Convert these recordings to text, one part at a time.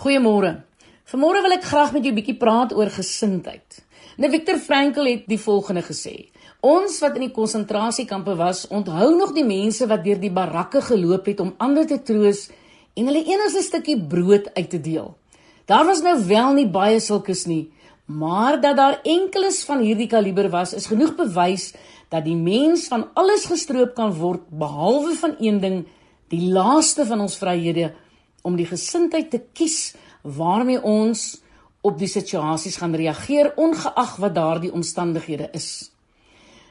Goeiemôre. Vanmôre wil ek graag met jou 'n bietjie praat oor gesindheid. Nou Viktor Frankl het die volgende gesê: Ons wat in die konsentrasiekampe was, onthou nog die mense wat deur die barakke geloop het om ander te troos en hulle enigste stukkie brood uit te deel. Daar was nou wel nie baie sulkes nie, maar dat daar enkeles van hierdie kaliber was, is genoeg bewys dat die mens van alles gestroop kan word behalwe van een ding, die laaste van ons vryhede om die gesindheid te kies waarmee ons op die situasies gaan reageer ongeag wat daardie omstandighede is.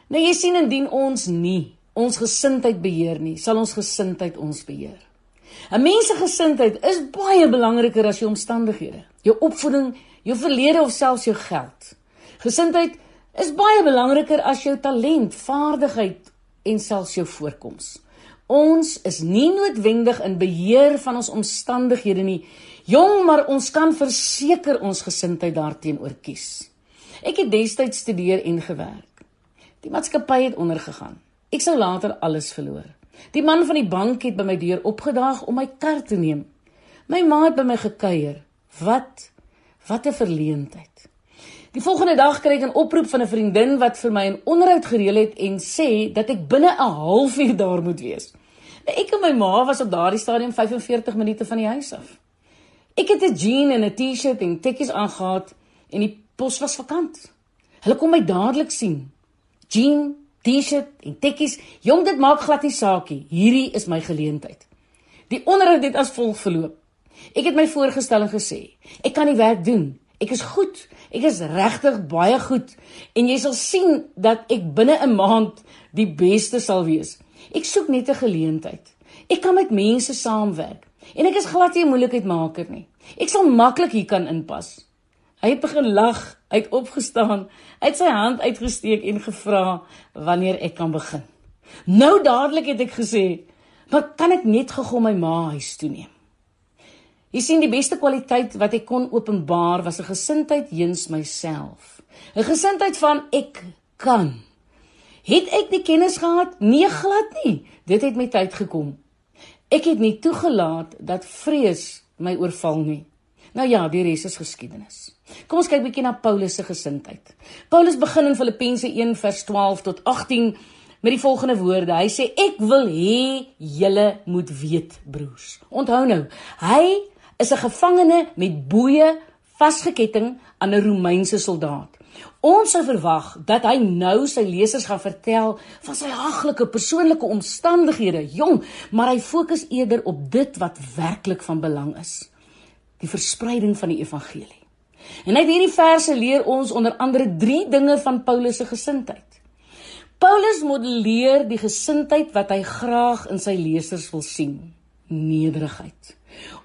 Nou jy sien indien ons nie ons gesindheid beheer nie, sal ons gesindheid ons beheer. 'n Mens se gesindheid is baie belangriker as jou omstandighede, jou opvoeding, jou verlede of selfs jou geld. Gesindheid is baie belangriker as jou talent, vaardigheid en selfs jou voorkoms. Ons is nie noodwendig in beheer van ons omstandighede nie. Jong, maar ons kan verseker ons gesindheid daarteenoor kies. Ek het destyds studeer en gewerk. Die maatskappy het ondergegaan. Ek sou later alles verloor. Die man van die bank het by my deur opgedaag om my kar te neem. My ma het by my gekuier. Wat wat 'n verleentheid. Die volgende dag kry ek 'n oproep van 'n vriendin wat vir my 'n onderhoud gereël het en sê dat ek binne 'n halfuur daar moet wees. Ek en my ma was op daardie stadium 45 minute van die huis af. Ek het 'n jean en 'n T-shirt en tekkies aangetree en die pos was vakant. Hulle kom my dadelik sien. Jean, T-shirt en tekkies, jong dit maak glad nie saakie. Hierdie is my geleentheid. Die onderhoud het as volg verloop. Ek het my voorgestel en gesê, ek kan die werk doen. Ek is goed. Ek is regtig baie goed en jy sal sien dat ek binne 'n maand die beste sal wees. Ek soek net 'n geleentheid. Ek kan met mense saamwerk en ek is glad nie 'n moeilikheidmaker nie. Ek sal maklik hier kan inpas. Hy het begin lag, hy het opgestaan, het sy hand uitgesteek en gevra wanneer ek kan begin. Nou dadelik het ek gesê, "Wat kan ek net gou my ma huis toe neem?" Jy sien die beste kwaliteit wat ek kon openbaar was 'n gesindheid heens myself. 'n Gesindheid van ek kan. Het ek die kennis gehad? Nee, glad nie. Dit het met tyd gekom. Ek het nie toegelaat dat vrees my oorval nie. Nou ja, die res is geskiedenis. Kom ons kyk bietjie na Paulus se gesindheid. Paulus begin in Filippense 1 vers 12 tot 18 met die volgende woorde. Hy sê ek wil hê julle moet weet, broers. Onthou nou, hy is 'n gevangene met boeye vasgeketting aan 'n Romeinse soldaat. Ons sou verwag dat hy nou sy lesers gaan vertel van sy haglike persoonlike omstandighede, jong, maar hy fokus eerder op dit wat werklik van belang is: die verspreiding van die evangelie. En uit hierdie verse leer ons onder andere 3 dinge van Paulus se gesindheid. Paulus modelleer die gesindheid wat hy graag in sy lesers wil sien: nederigheid.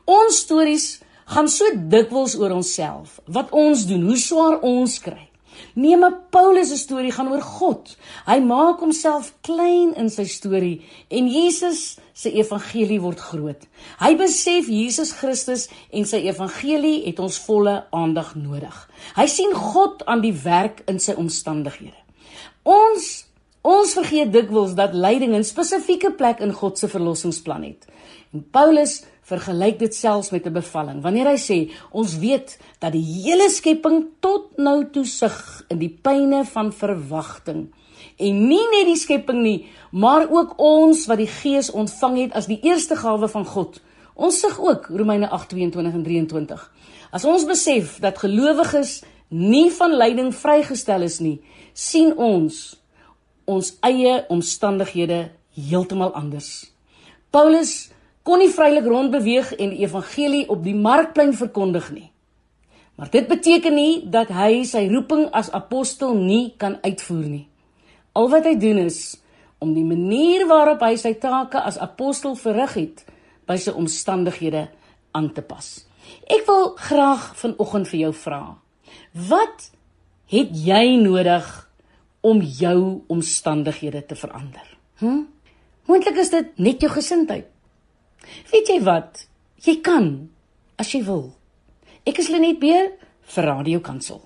Ons stories gaan so dikwels oor onsself, wat ons doen, hoe swaar ons kry. Nee, maar Paulus se storie gaan oor God. Hy maak homself klein in sy storie en Jesus se evangelie word groot. Hy besef Jesus Christus en sy evangelie het ons volle aandag nodig. Hy sien God aan die werk in sy omstandighede. Ons ons vergeet dikwels dat lyding 'n spesifieke plek in God se verlossingsplan het. En Paulus vergelyk dit selfs met 'n bevalling. Wanneer hy sê ons weet dat die hele skepping tot nou toe sug in die pyne van verwagting en nie net die skepping nie, maar ook ons wat die Gees ontvang het as die eerste gawe van God. Ons sug ook Romeine 8:22 en 23. As ons besef dat gelowiges nie van lyding vrygestel is nie, sien ons ons eie omstandighede heeltemal anders. Paulus kon nie vrylik rondbeweeg en die evangelie op die markplein verkondig nie. Maar dit beteken nie dat hy sy roeping as apostel nie kan uitvoer nie. Al wat hy doen is om die manier waarop hy sy take as apostel verrig het by sy omstandighede aan te pas. Ek wil graag vanoggend vir jou vra. Wat het jy nodig om jou omstandighede te verander? Hm? Moontlik is dit net jou gesindheid. Weet jy wat? Jy kan as jy wil. Ek is Lenet Beer vir Radio Kansel.